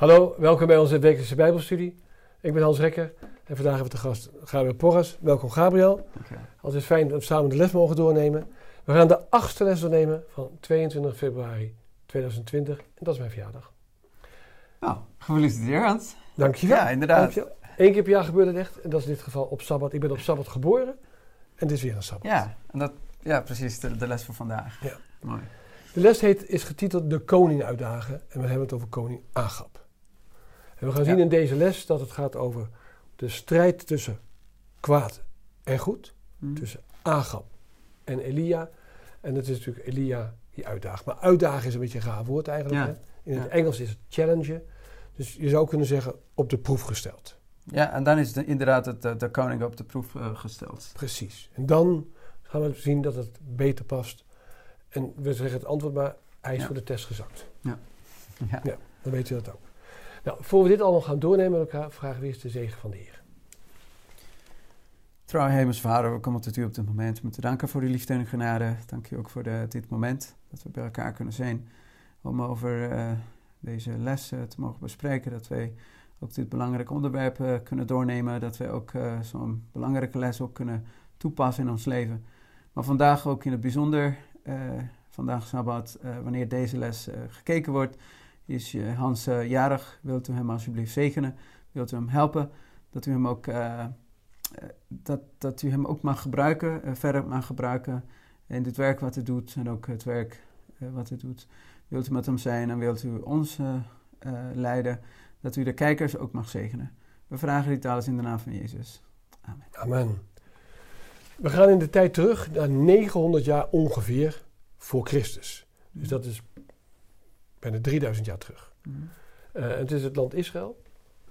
Hallo, welkom bij onze wekelijkse Bijbelstudie. Ik ben Hans Rekker en vandaag hebben we te gast Gabriel Porras. Welkom Gabriel. Dankjewel. Altijd fijn dat we samen de les mogen doornemen. We gaan de achtste les doornemen van 22 februari 2020 en dat is mijn verjaardag. Nou, gefeliciteerd Hans. Dankjewel. Ja, inderdaad. Dankjewel. Eén keer per jaar gebeurt het echt en dat is in dit geval op Sabbat. Ik ben op Sabbat geboren en dit is weer een Sabbat. Ja, en dat, ja precies, de, de les voor vandaag. Ja. Mooi. De les heet, is getiteld De Koning uitdagen en we hebben het over koning Agab. En we gaan zien in deze les dat het gaat over de strijd tussen kwaad en goed. Hm. Tussen Agab en Elia. En het is natuurlijk Elia die uitdaagt. Maar uitdagen is een beetje een raar woord eigenlijk. Ja. In het Ja. Engels is het challenge. Dus je zou kunnen zeggen op de proef gesteld. Ja, en dan is de, inderdaad het, de, de koning op de proef eh, gesteld. Precies. En dan gaan we zien dat het beter past. En we zeggen het antwoord maar, hij is Ja. voor de test gezakt. Ja. Ja. Dan weet u dat ook. Nou, voor we dit allemaal gaan doornemen met elkaar, vragen we eerst de zegen van de Heer. Trouw hemels vader, we komen tot u op dit moment om te danken voor uw liefde en genade. Dank u ook voor de, dit moment dat we bij elkaar kunnen zijn om over eh, deze les eh, te mogen bespreken. Dat wij ook dit belangrijke onderwerp eh, kunnen doornemen. Dat wij ook eh, zo'n belangrijke les ook kunnen toepassen in ons leven. Maar vandaag ook in het bijzonder, eh, vandaag Sabbat, eh, wanneer deze les eh, gekeken wordt, is eh, Hans eh, jarig. Wilt u hem alsjeblieft zegenen? Wilt u hem helpen? Dat u hem ook... eh, dat, dat u hem ook mag gebruiken, verder mag gebruiken in dit werk wat hij doet en ook het werk wat hij doet. Wilt u met hem zijn en wilt u ons leiden, dat u de kijkers ook mag zegenen. We vragen dit alles in de naam van Jezus. Amen. Amen. We gaan in de tijd terug naar 900 jaar ongeveer voor Christus. Dus dat is bijna 3000 jaar terug. Mhm. Eh, het is het land Israël.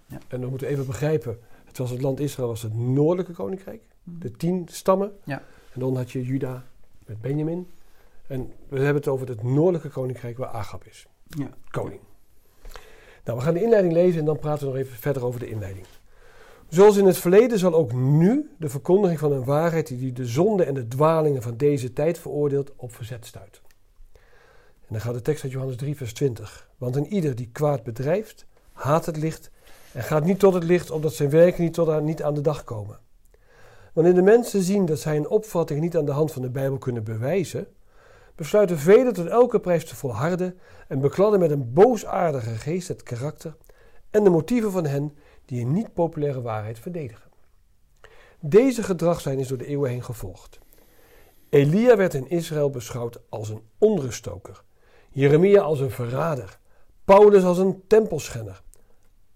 Ja. En dan moeten we even begrijpen. Het was het land Israël was het noordelijke koninkrijk. Mhm. De tien stammen. Ja. En dan had je Juda met Benjamin. En we hebben het over het noordelijke koninkrijk waar Agab is. Ja. Koning. Nou, we gaan de inleiding lezen en dan praten we nog even verder over de inleiding. Zoals in het verleden zal ook nu de verkondiging van een waarheid die de zonde en de dwalingen van deze tijd veroordeelt op verzet stuit. En dan gaat de tekst uit Johannes 3, vers 20. Want een ieder die kwaad bedrijft, haat het licht en gaat niet tot het licht, opdat zijn werken niet, tot aan, niet aan de dag komen. Wanneer de mensen zien dat zij een opvatting niet aan de hand van de Bijbel kunnen bewijzen, besluiten velen tot elke prijs te volharden en bekladden met een boosaardige geest het karakter en de motieven van hen die een niet populaire waarheid verdedigen. Deze gedragslijn is door de eeuwen heen gevolgd. Elia werd in Israël beschouwd als een onruststoker, Jeremia als een verrader, Paulus als een tempelschenner.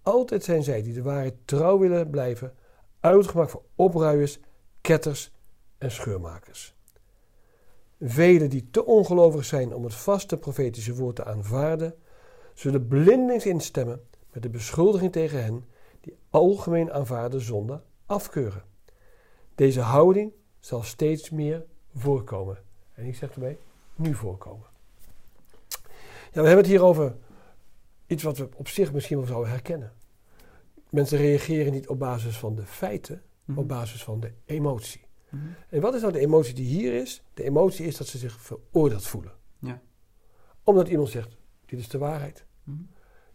Altijd zijn zij die de waarheid trouw willen blijven, uitgemaakt voor opruiers, ketters en scheurmakers. Velen die te ongelovig zijn om het vaste profetische woord te aanvaarden, zullen blindelings instemmen met de beschuldiging tegen hen die algemeen aanvaarde zonde afkeuren. Deze houding zal steeds meer voorkomen. En ik zeg erbij, nu voorkomen. Ja, we hebben het hier over iets wat we op zich misschien wel zouden herkennen. Mensen reageren niet op basis van de feiten, maar op basis van de emotie. Mhm. En wat is nou de emotie die hier is? De emotie is dat ze zich veroordeeld voelen. Ja. Omdat iemand zegt, dit is de waarheid. Mhm.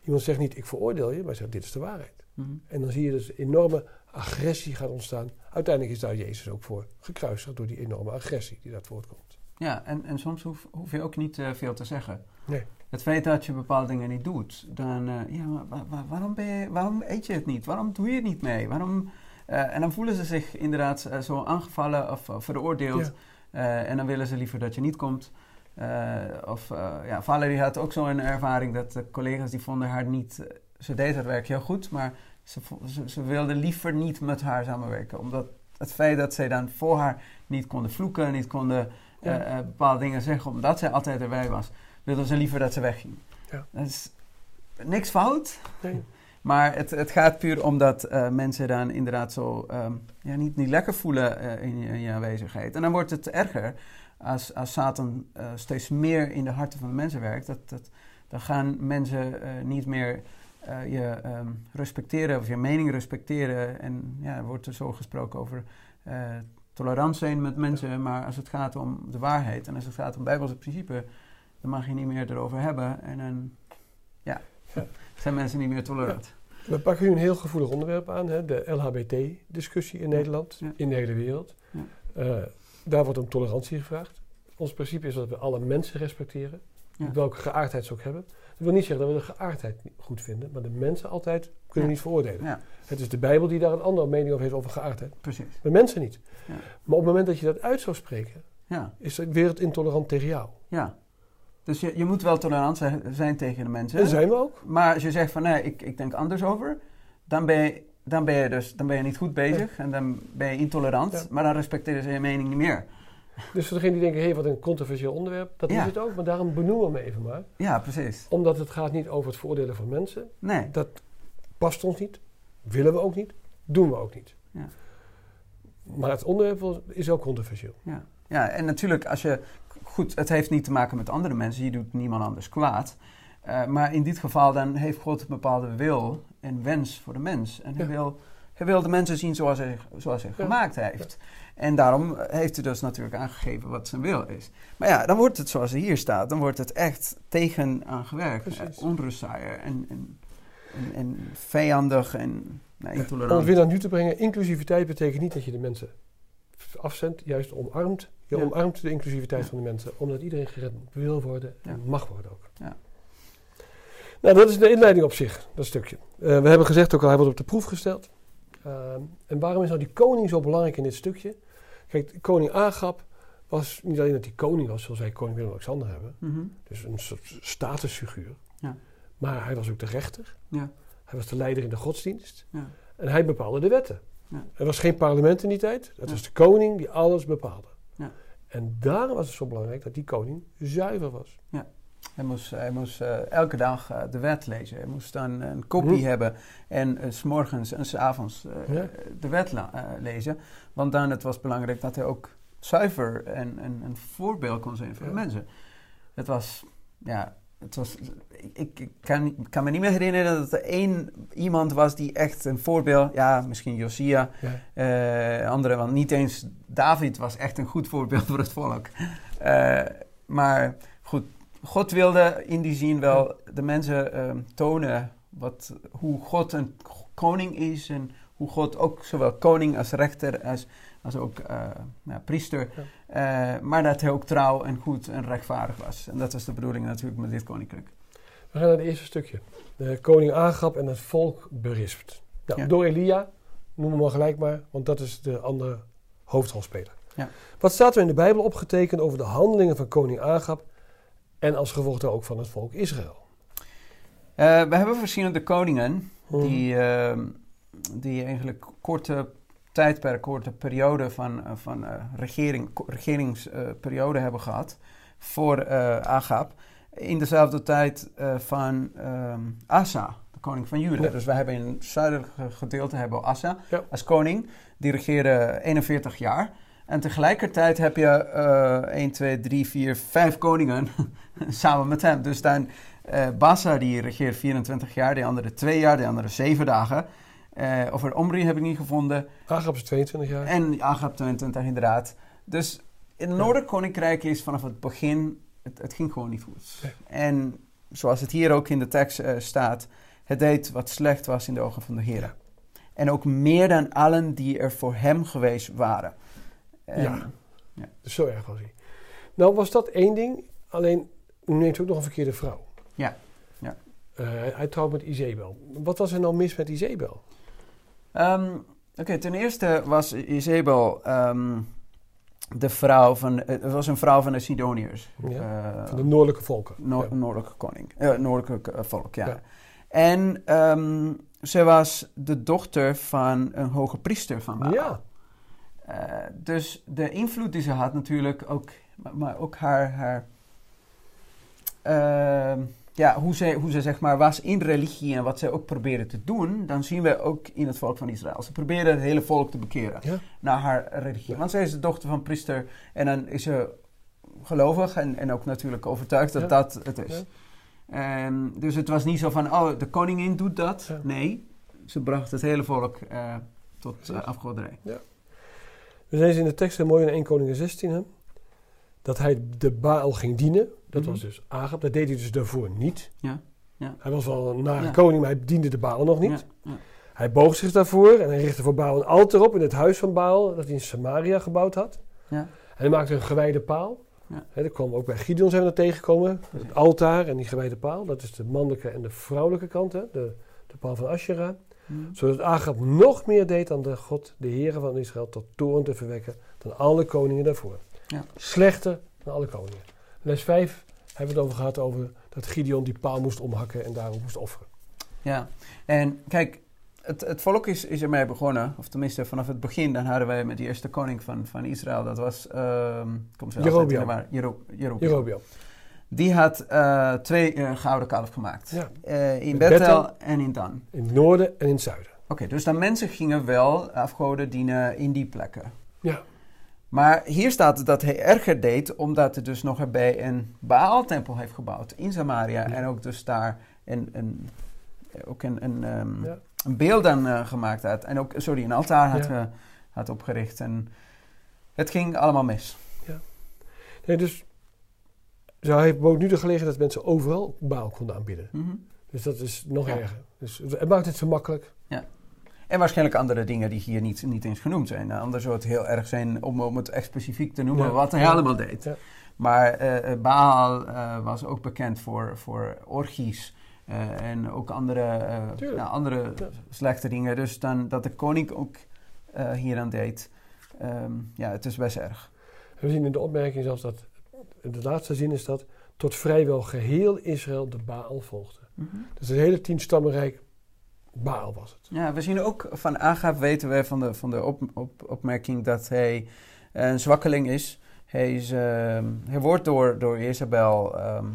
Iemand zegt niet, ik veroordeel je, maar zegt, dit is de waarheid. Mhm. En dan zie je dus enorme agressie gaat ontstaan. Uiteindelijk is daar Jezus ook voor gekruisigd door die enorme agressie die dat voortkomt. Ja, en, en soms hoef, hoef je ook niet eh, veel te zeggen. Nee. Het feit dat je bepaalde dingen niet doet, dan, eh, ja, maar waarom, ben je, waarom eet je het niet? Waarom doe je het niet mee? Waarom, eh, en dan voelen ze zich inderdaad eh, zo aangevallen of, of veroordeeld. Ja. En dan willen ze liever dat je niet komt. Of ja, Valerie had ook zo'n ervaring dat de collega's die vonden haar niet... ze deed het werk heel goed, maar ze, ze, ze wilden liever niet met haar samenwerken. Omdat het feit dat zij dan voor haar niet konden vloeken, niet konden Ja. bepaalde dingen zeggen, omdat zij altijd erbij was, wilden ze liever dat ze wegging. Ja. Dat is niks fout, Nee. maar het, het gaat puur omdat eh, mensen dan inderdaad zo ehm, ja, niet, niet lekker voelen eh, in, je, in je aanwezigheid. En dan wordt het erger als, als Satan eh, steeds meer in de harten van de mensen werkt. Dat, dat, dan gaan mensen niet meer je ehm, respecteren of je mening respecteren. En ja, er wordt er zo gesproken over tolerant zijn met mensen. Maar als het gaat om de waarheid en als het gaat om bijbelse principe, dan mag je niet meer erover hebben. En dan, ja, Ja. Zijn mensen niet meer tolerant? We pakken nu een heel gevoelig onderwerp aan, hè, de LHBT-discussie in Nederland, in de hele wereld. Eh, daar wordt om tolerantie gevraagd. Ons principe is dat we alle mensen respecteren, welke geaardheid ze ook hebben. Dat wil niet zeggen dat we de geaardheid niet goed vinden, maar de mensen altijd kunnen niet veroordelen. Het is de Bijbel die daar een andere mening over heeft over geaardheid. precies. De mensen niet. Maar op het moment dat je dat uit zou spreken, Ja, is de wereld intolerant tegen jou. ja. Dus je, je moet wel tolerant zijn, tegen de mensen. En zijn we ook. Maar als je zegt van nee, ik, ik denk anders over, dan ben je, dan ben je dus dan ben je niet goed bezig en dan ben je intolerant, Ja. maar dan respecteren ze je mening niet meer. Dus voor degenen die denken, hé, hey, wat een controversieel onderwerp, dat Ja. is het ook. Maar daarom benoemen we hem even maar. Ja, precies. Omdat het gaat niet over het veroordelen van mensen. Nee. Dat past ons niet. Willen we ook niet. Doen we ook niet. Ja. Maar het onderwerp is ook controversieel. Ja. ja, en natuurlijk als je... Goed, het heeft niet te maken met andere mensen. Je doet niemand anders kwaad. Eh, maar in dit geval dan heeft God een bepaalde wil en wens voor de mens. En hij, Ja. wil, hij wil de mensen zien zoals hij, zoals hij Ja. gemaakt heeft. En daarom heeft hij dus natuurlijk aangegeven wat zijn wil is. Maar ja, dan wordt het zoals er hier staat. Dan wordt het echt tegen aangewerkt. Eh, onrustzaaier en, en, en, en vijandig en nou, Om intolerant. het weer naar nu te brengen, inclusiviteit betekent niet dat je de mensen afzendt, juist omarmt. Je Ja. omarmt de inclusiviteit Ja. van de mensen, omdat iedereen gered wil worden en mag worden ook. Ja. Nou, dat is de inleiding op zich, dat stukje. Eh, we hebben gezegd ook al, hij wordt op de proef gesteld. Ehm, en waarom is nou die koning zo belangrijk in dit stukje? Kijk, koning Agap was niet alleen dat hij koning was, zoals wij koning Willem-Alexander hebben. Mhm. Dus een soort statusfiguur. Ja. Maar hij was ook de rechter. Ja. Hij was de leider in de godsdienst. Ja. En hij bepaalde de wetten. Ja. Er was geen parlement in die tijd. Het was de koning die alles bepaalde. Ja. En daarom was het zo belangrijk dat die koning zuiver was. Hij moest, hij moest eh, elke dag eh, de wet lezen. Hij moest dan een kopie Hm. hebben en eh, s s'morgens en s'avonds eh Ja. de wet eh, lezen. Want dan het was belangrijk dat hij ook zuiver en, en een voorbeeld kon zijn voor de Ja. mensen. Het was, ja, het was, ik, kan, kan me niet meer herinneren dat er één iemand was die echt een voorbeeld, ja, misschien Josia, Ja. eh andere, want niet eens David was echt een goed voorbeeld voor het volk. Eh, maar goed, God wilde in die zin wel de mensen ehm, tonen wat, hoe God een koning is en hoe God ook zowel koning als rechter als, als ook eh, priester, maar dat hij ook trouw en goed en rechtvaardig was. En dat was de bedoeling natuurlijk met dit koninkrijk. We gaan naar het eerste stukje. De koning Agap en het volk berispt. Nou, Ja. Door Elia, noem hem maar gelijk maar, want dat is de andere hoofdrolspeler. Ja. Wat staat er in de Bijbel opgetekend over de handelingen van koning Agap en als gevolg daar ook van het volk Israël? Eh, we hebben verschillende koningen Mhm. die, ehm, die eigenlijk korte tijdperk, korte periode van, eh, van eh, regering, regeringsperiode hebben gehad voor eh Agab. In dezelfde tijd eh, van ehm, Asa, de koning van Juda. Ja. Dus we hebben in het zuidelijke gedeelte hebben Asa Ja. als koning. Die regeerde 41 jaar. En tegelijkertijd heb je eh 1, 2, 3, 4, 5 koningen samen met hem. Dus dan eh Basa die regeert 24 jaar, de andere 2 jaar, de andere 7 dagen. Eh over Omri heb ik niet gevonden. Agap is 22 jaar. En Agab 22 inderdaad. Dus in het Noorderlijk Koninkrijk is vanaf het begin, het, het ging gewoon niet goed. Nee. En zoals het hier ook in de tekst eh, staat, het deed wat slecht was in de ogen van de Heer. Ja. En ook meer dan allen die er voor hem geweest waren. En- Ja. Dus zo erg was hij. Nou was dat één ding, alleen nu neemt ook nog een verkeerde vrouw. Ja, ja. Eh, hij, hij trouwt met Izebel. Wat was er nou mis met Izebel? Ehm, Oké, ten eerste was Isabel ehm, de vrouw van, het was een vrouw van de Sidoniërs. Ja, Eh, Van de noordelijke volken. Ja. Noordelijke koning, eh, noordelijke eh, volk, ja. Ja. En ehm, ze was de dochter van een hoge priester van Baal. Ja. Eh, dus de invloed die ze had natuurlijk ook, maar, maar ook haar, haar ehm, ja, hoe ze, hoe ze zeg maar was in religie en wat ze ook probeerde te doen, dan zien we ook in het volk van Israël. Ze probeerde het hele volk te bekeren Ja. naar haar religie. Ja. Want zij is de dochter van priester en dan is ze gelovig en, en ook natuurlijk overtuigd dat Ja. dat het is. Ehm, dus het was niet zo van, oh, de koningin doet dat. Ja. Nee, ze bracht het hele volk eh, tot uh, afgoderij. We lezen in de tekst heel mooi in 1 Koningen 16 hè, dat hij de Baal ging dienen. Dat Mhm. was dus Agap. Dat deed hij dus daarvoor niet. Ja. Ja. Hij was wel een nare Ja. koning, maar hij diende de Baal nog niet. Hij boog zich daarvoor en hij richtte voor Baal een altaar op in het huis van Baal, dat hij in Samaria gebouwd had. Ja. En hij maakte een gewijde paal. Ja. Hè, dat kwam ook bij Gideon zijn we dat tegengekomen. Het altaar en die gewijde paal, dat is de mannelijke en de vrouwelijke kant, hè, de, de paal van Asherah. Mhm. Zodat Agab nog meer deed dan de God, de Heere van Israël, tot toorn te verwekken dan alle koningen daarvoor. Ja. Slechter dan alle koningen. Les 5 hebben we het over gehad over dat Gideon die paal moest omhakken en daarom moest offeren. Ja, en kijk, het, het volk is, is ermee begonnen, of tenminste vanaf het begin, dan hadden wij met de eerste koning van, van Israël, dat was, ehm kom maar Jero. Die had eh, twee eh, gouden kalf gemaakt. Ja. Eh, in In Bethel, Bethel. en in Dan. In het noorden en in het zuiden. Oké, dus dan mensen gingen wel afgoden dienen in die plekken. Ja. Maar hier staat dat hij erger deed, omdat hij dus nog erbij een Baal-tempel heeft gebouwd in Samaria. Ja. En ook dus daar een, een, ook een, een, ehm, Ja. een beeld aan eh, gemaakt had. En ook, sorry, een altaar had, Ja. had opgericht. En het ging allemaal mis. Nee, dus hij bood nu de gelegenheid dat mensen overal Baal konden aanbieden. Mhm. Dus dat is nog Ja. erger. Dus het maakt het zo makkelijk. En waarschijnlijk andere dingen die hier niet, niet eens genoemd zijn. Nou, Anders zou het heel erg zijn om, om het echt specifiek te noemen Ja. wat hij allemaal deed. Ja. Maar eh, Baal eh, was ook bekend voor, voor orgies en ook andere, nou, andere Ja. slechte dingen. Dus dan, dat de koning ook hieraan deed, ehm, ja, het is best erg. We zien in de opmerking zelfs dat, in de laatste zin is dat, tot vrijwel geheel Israël de Baal volgde. Dus het hele tienstammenrijk Baal was het. Ja, we zien ook van Agab weten we van de, van de op, op, opmerking dat hij een zwakkeling is. Hij, is, ehm, hij wordt door, door Isabel ehm,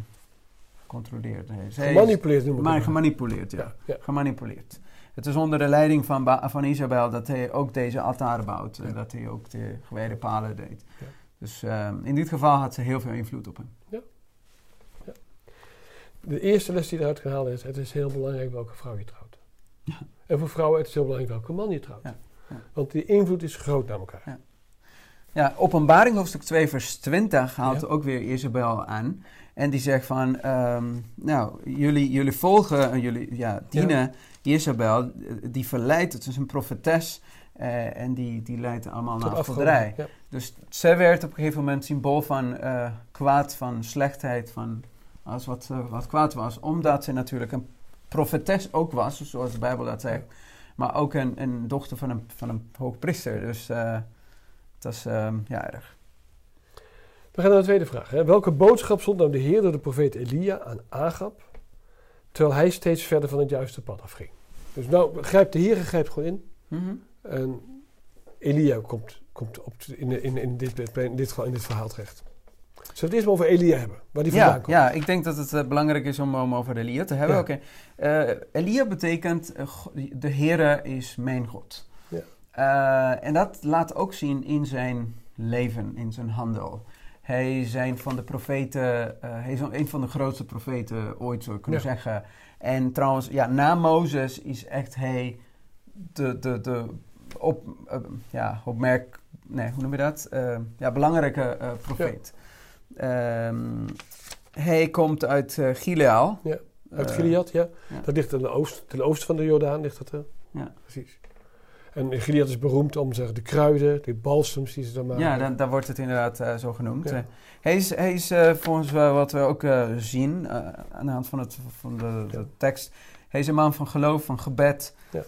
gecontroleerd. Hij is- hij is- Gemanipuleerd noem ik maar gemanipuleerd, ja. Ja, ja. Gemanipuleerd. Het is onder de leiding van, Ba- van Isabel dat hij ook deze altaren bouwt. En Ja. dat hij ook de gewijde palen deed. Ja. Dus ehm, in dit geval had ze heel veel invloed op hem. De eerste les die eruit gehaald is, het is heel belangrijk welke vrouw je trouwt. Ja. En voor vrouwen het is heel belangrijk welke man je trouwt. Ja. Want die invloed is groot naar elkaar. Ja, openbaring hoofdstuk 2 vers 20 haalt ook weer Isabel aan. En die zegt van, ehm, nou, jullie, jullie volgen, en jullie ja, dienen Isabel, eh, die verleidt, het is een profetes. eh, en die, die leidt allemaal Tot naar afgoderij. Ja. Dus zij werd op een gegeven moment symbool van eh, kwaad, van slechtheid, van alles wat, eh, wat kwaad was. Omdat ze natuurlijk een profetes ook was, zoals de Bijbel dat zegt. Maar ook een, een dochter van een, van een hoogpriester. Dus eh dat is ehm, ja, erg. We gaan naar de tweede vraag. Hè. Welke boodschap zond nou de Heer door de profeet Elia aan Agab, terwijl hij steeds verder van het juiste pad afging? Dus nou grijpt de Heer grijpt gewoon in. Mhm. En Elia komt, komt op, in, in, in, dit, in, dit, geval- in dit verhaal terecht. Zullen we het eerst maar over Elia hebben? Waar die vandaan Ja, komt? ja, ik denk dat het eh, belangrijk is om, om over Elia te hebben. Ja. Oké. Eh, Elia betekent eh, de Heere is mijn God. Ja. En dat laat ook zien in zijn leven, in zijn handel. Hij is een van de profeten, hij is een van de grootste profeten ooit, zou je kunnen zeggen. En trouwens, ja, na Mozes is echt hij de, de, de op, ja, opmerk, nee, hoe noem je dat? Ja, belangrijke profeet. Ehm, hij komt uit Gileal. Ja, Uit Eh, Gilead, ja. ja. Dat ligt ten oosten, ten oosten van de Jordaan. Ligt dat. Ja. Precies. En Gilead is beroemd om zeg, de kruiden, de balsems die ze dan maken. Ja, dan, dan wordt het inderdaad eh, zo genoemd. Ja. Hij is, hij is volgens wat we ook zien aan de hand van, het, van de, de tekst, hij is een man van geloof, van gebed. Ja.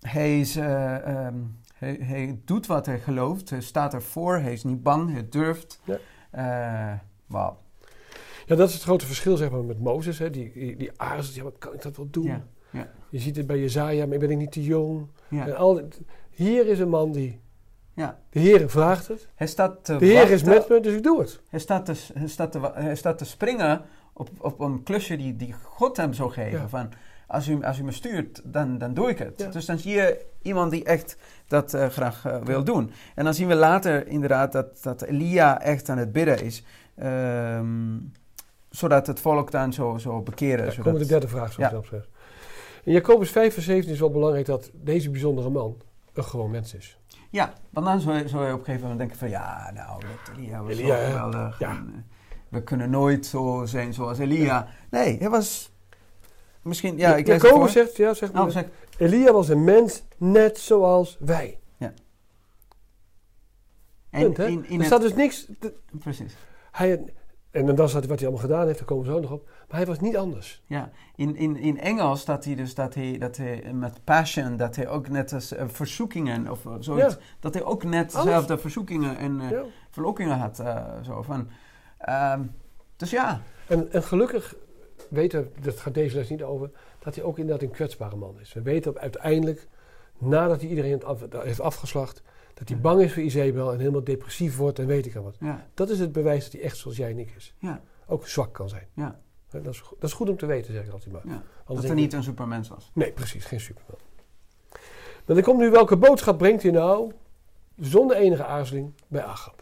Hij, is, eh, ehm, hij, hij doet wat hij gelooft, hij staat ervoor, hij is niet bang, hij durft. Eh, Wauw. Ja, dat is het grote verschil zeg maar, met Mozes. Hè. Die, die, die aarzelt, ja, maar kan ik dat wel doen? Ja, ja. Je ziet het bij Jezaja, maar ben ik niet te jong? Ja. En al, hier is een man die... Ja. De Heer vraagt het. Hij staat te De Heer is met me, dus ik doe het. Hij staat te, hij staat te, hij staat te springen op, op een klusje die, die God hem zou geven. Van, als u, als u me stuurt, dan, dan doe ik het. Ja. Dus dan zie je iemand die echt dat eh, graag eh, wil doen. En dan zien we later inderdaad dat, dat Elia echt aan het bidden is. ehm, zodat het volk dan zo, zo bekeren. Ja, zodat, komen we de derde vraag, zoals Ja. je zegt. In Jacobus 5 vers 17 is wel belangrijk dat deze bijzondere man een gewoon mens is. Ja, want dan zou je, zou je op een gegeven moment denken van... Ja, nou, dat Elia was Elia, hè? geweldig. Ja. en, eh, we kunnen nooit zo zijn zoals Elia. Nee, hij was misschien, ja, ik lees het Jacobus zegt, ja, zeg maar, Oh, zeg, Elia was een mens net zoals wij. en Punt, hè? in, in er staat dus niks... de- precies. hij, en dan staat wat hij allemaal gedaan heeft, daar komen we zo nog op. Maar hij was niet anders. Ja, in, in, in Engels staat hij dus dat hij, dat hij met passion, dat hij ook net als eh, verzoekingen of eh, zoiets, Ja. dat hij ook net Alles. dezelfde verzoekingen en eh, Ja. verlokkingen had. zo van. Ehm, dus ja, En, en gelukkig weten we, dat gaat deze les niet over, dat hij ook inderdaad een kwetsbare man is. We weten op- uiteindelijk, nadat hij iedereen het af- heeft afgeslacht, dat hij bang is voor Isabel en helemaal depressief wordt en weet ik al wat. ja, Dat is het bewijs dat hij echt zoals jij en ik is. ja, Ook zwak kan zijn. ja, Dat is, dat is goed om te weten, zeg ik altijd maar. ja. Dat hij niet een supermens was. Nee, precies, geen superman. Maar dan komt nu, welke boodschap brengt hij nou, zonder enige aarzeling, bij Agap?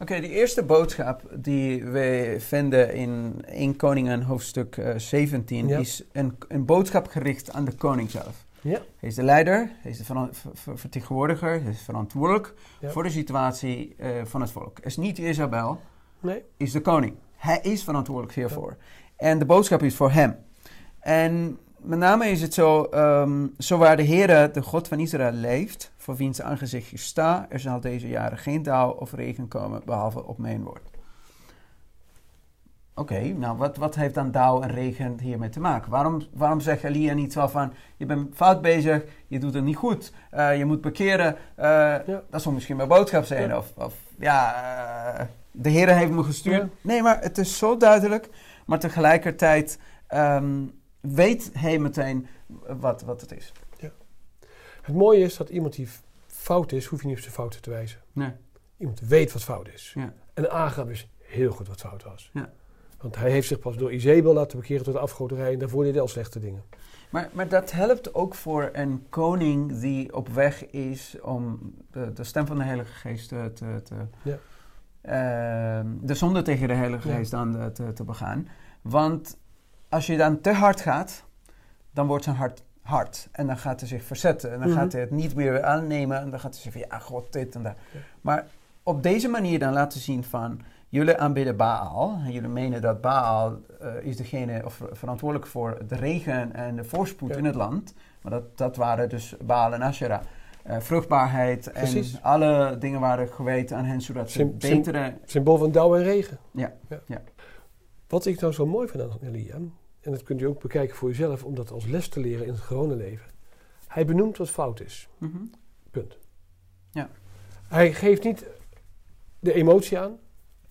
Oké, de eerste boodschap die we vinden in 1 Koningen hoofdstuk eh, 17 Ja. is een, een boodschap gericht aan de koning zelf. Ja. Hij is de leider, hij is de veran- ver- ver- vertegenwoordiger, hij is verantwoordelijk Ja. voor de situatie eh, van het volk. Het is niet Isabel, Nee? is de koning. Hij is verantwoordelijk hiervoor. En de boodschap is voor hem. En met name is het zo, ehm, zo waar de Heere, de God van Israël, leeft, voor wiens aangezicht je sta, er zal deze jaren geen dauw of regen komen, behalve op mijn woord. Oké, nou wat, wat heeft dan dauw en regen hiermee te maken? Waarom, waarom zegt Elia niet zo van, je bent fout bezig, je doet het niet goed, eh, je moet bekeren. eh, Ja. Dat zou misschien mijn boodschap zijn. Ja. Of, of ja, eh, de Heer heeft me gestuurd. Ja. Nee, maar het is zo duidelijk. Maar tegelijkertijd ehm, weet hij meteen wat, wat het is. Het mooie is dat iemand die fout is, hoef je niet op zijn fouten te wijzen. Nee. Iemand weet wat fout is. Ja. En Agab is heel goed wat fout was. Ja. Want hij heeft zich pas door Izebel laten bekeren tot de afgoderij en daarvoor deed hij al slechte dingen. Maar, maar dat helpt ook voor een koning die op weg is om de, de stem van de Heilige Geest te. te, te Ja. ehm, de zonde tegen de Heilige Ja. Geest eh, te, te begaan. Want als je dan te hard gaat, dan wordt zijn hart hard. En dan gaat hij zich verzetten. En dan Mhm. gaat hij het niet meer aannemen. En dan gaat hij zeggen van ja, god, dit en dat. Maar op deze manier dan laten zien van... Jullie aanbidden Baal. En jullie menen dat Baal eh, is degene of verantwoordelijk voor de regen en de voorspoed Ja. in het land. Maar dat, dat waren dus Baal en Asherah. Eh, vruchtbaarheid Precies. en alle dingen waren geweten aan hen, zodat ze betere... Symbool van dauw en regen. Ja, ja. Wat ik nou zo mooi vind aan Elia, en dat kunt u ook bekijken voor uzelf, om dat als les te leren in het gewone leven. Hij benoemt wat fout is. Mhm. Punt. Ja. Hij geeft niet de emotie aan.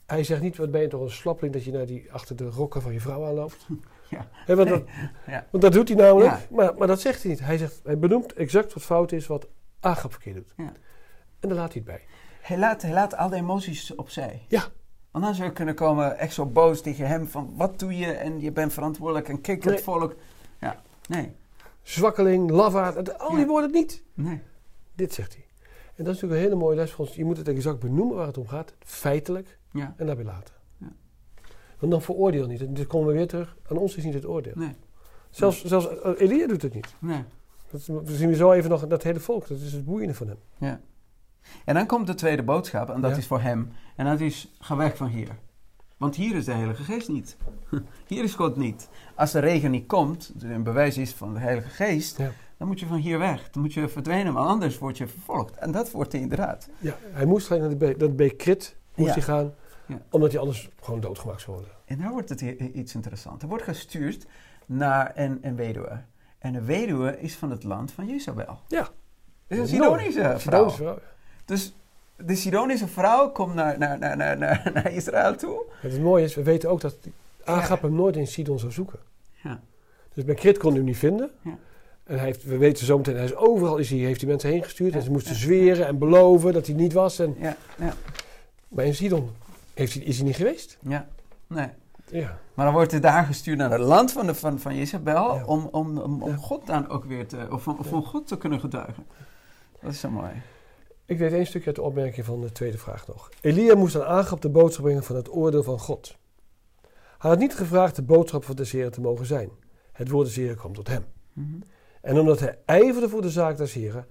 Hij zegt niet, wat ben je toch een slappeling dat je naar die, achter de rokken van je vrouw aanloopt. Ja. Hè, want, dat, Ja. want dat doet hij namelijk. Ja. Maar, maar dat zegt hij niet. Hij, zegt, hij benoemt exact wat fout is, wat Agap verkeerd doet. Ja. En daar laat hij het bij. Hij, laat, hij laat al de emoties opzij. Ja. Want dan zou je kunnen komen echt zo boos tegen hem van... Wat doe je en je bent verantwoordelijk en kijk het volk. Ja, nee, Zwakkeling, lafaard, al die Ja. woorden niet. nee. Dit zegt hij. En dat is natuurlijk een hele mooie les voor ons. Je moet het exact benoemen waar het om gaat. Feitelijk. Ja, En daarbij laten. Ja. Want dan veroordeel niet. En dit komen we weer terug. Aan ons is niet het oordeel. nee, Zelfs, zelfs eh, Elia doet het niet. nee. Dat, we zien we zo even nog dat hele volk. Dat is het boeiende van hem. Ja. En dan komt de tweede boodschap en dat Ja. is voor hem. En dat is, ga weg van hier. Want hier is de Heilige Geest niet. Hier is God niet. Als de regen niet komt, dus een bewijs is van de Heilige Geest, Ja. dan moet je van hier weg. Dan moet je verdwijnen, want anders word je vervolgd. En dat wordt hij inderdaad. Ja, hij moest gelijk naar de beek, dat beek Krit moest Ja. hij gaan. Omdat hij anders gewoon doodgemaakt zou worden. En daar wordt het iets interessants. Hij wordt gestuurd naar een, een weduwe. En de weduwe is van het land van Jezabel. Ja. Het is een. Sidonische vrouw. Dus de Sidonische vrouw komt naar, naar, naar, naar, naar, Israël toe. Het mooie is, we weten ook dat Agap hem nooit in Sidon zou zoeken. Ja. Dus bij Krit kon hij hem niet vinden. Ja. En hij heeft, we weten zometeen, hij is overal is hij, heeft hij mensen heen gestuurd. Ja, En ze moesten zweren en beloven dat hij niet was. En, Ja, ja, maar in Sidon heeft hij, is hij niet geweest. ja. Nee. Ja. Maar dan wordt hij daar gestuurd naar het land van, de, van, van Jezebel om, om, om, om. God dan ook weer te, of van, of van God te kunnen getuigen. Dat is zo mooi. Ik weet één stukje uit de opmerking van de tweede vraag nog. Elia moest aan Agap de boodschap brengen van het oordeel van God. Hij had niet gevraagd de boodschap van de Heer te mogen zijn. Het woord des Heeren kwam tot hem. Mhm. En omdat hij ijverde voor de zaak des Heren,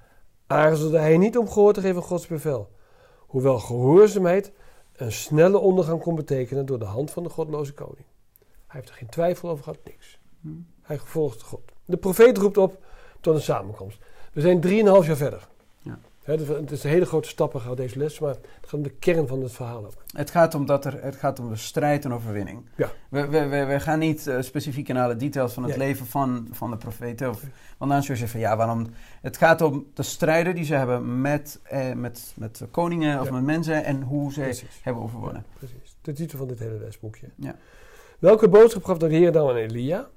aarzelde hij niet om gehoor te geven aan Gods bevel. Hoewel gehoorzaamheid een snelle ondergang kon betekenen door de hand van de godloze koning. Hij heeft er geen twijfel over gehad, niks. Mhm. Hij Hij volgt God. De profeet roept op tot een samenkomst. We zijn drieënhalf jaar verder. Het is een hele grote stappen gehad deze les, maar het gaat om de kern van het verhaal ook. Het gaat om, dat er, het gaat om de strijd en overwinning. Ja. We, we, we, we gaan niet eh, specifiek in alle details van het Nee. leven van, van de profeten. Of, want dan zul je zeggen van ja, waarom... Het gaat om de strijden die ze hebben met, eh, met, met koningen of Ja. met mensen en hoe ze Precies. hebben overwonnen. Ja, precies. De titel van dit hele lesboekje. Ja. Welke boodschap gaf de Heer dan aan Elia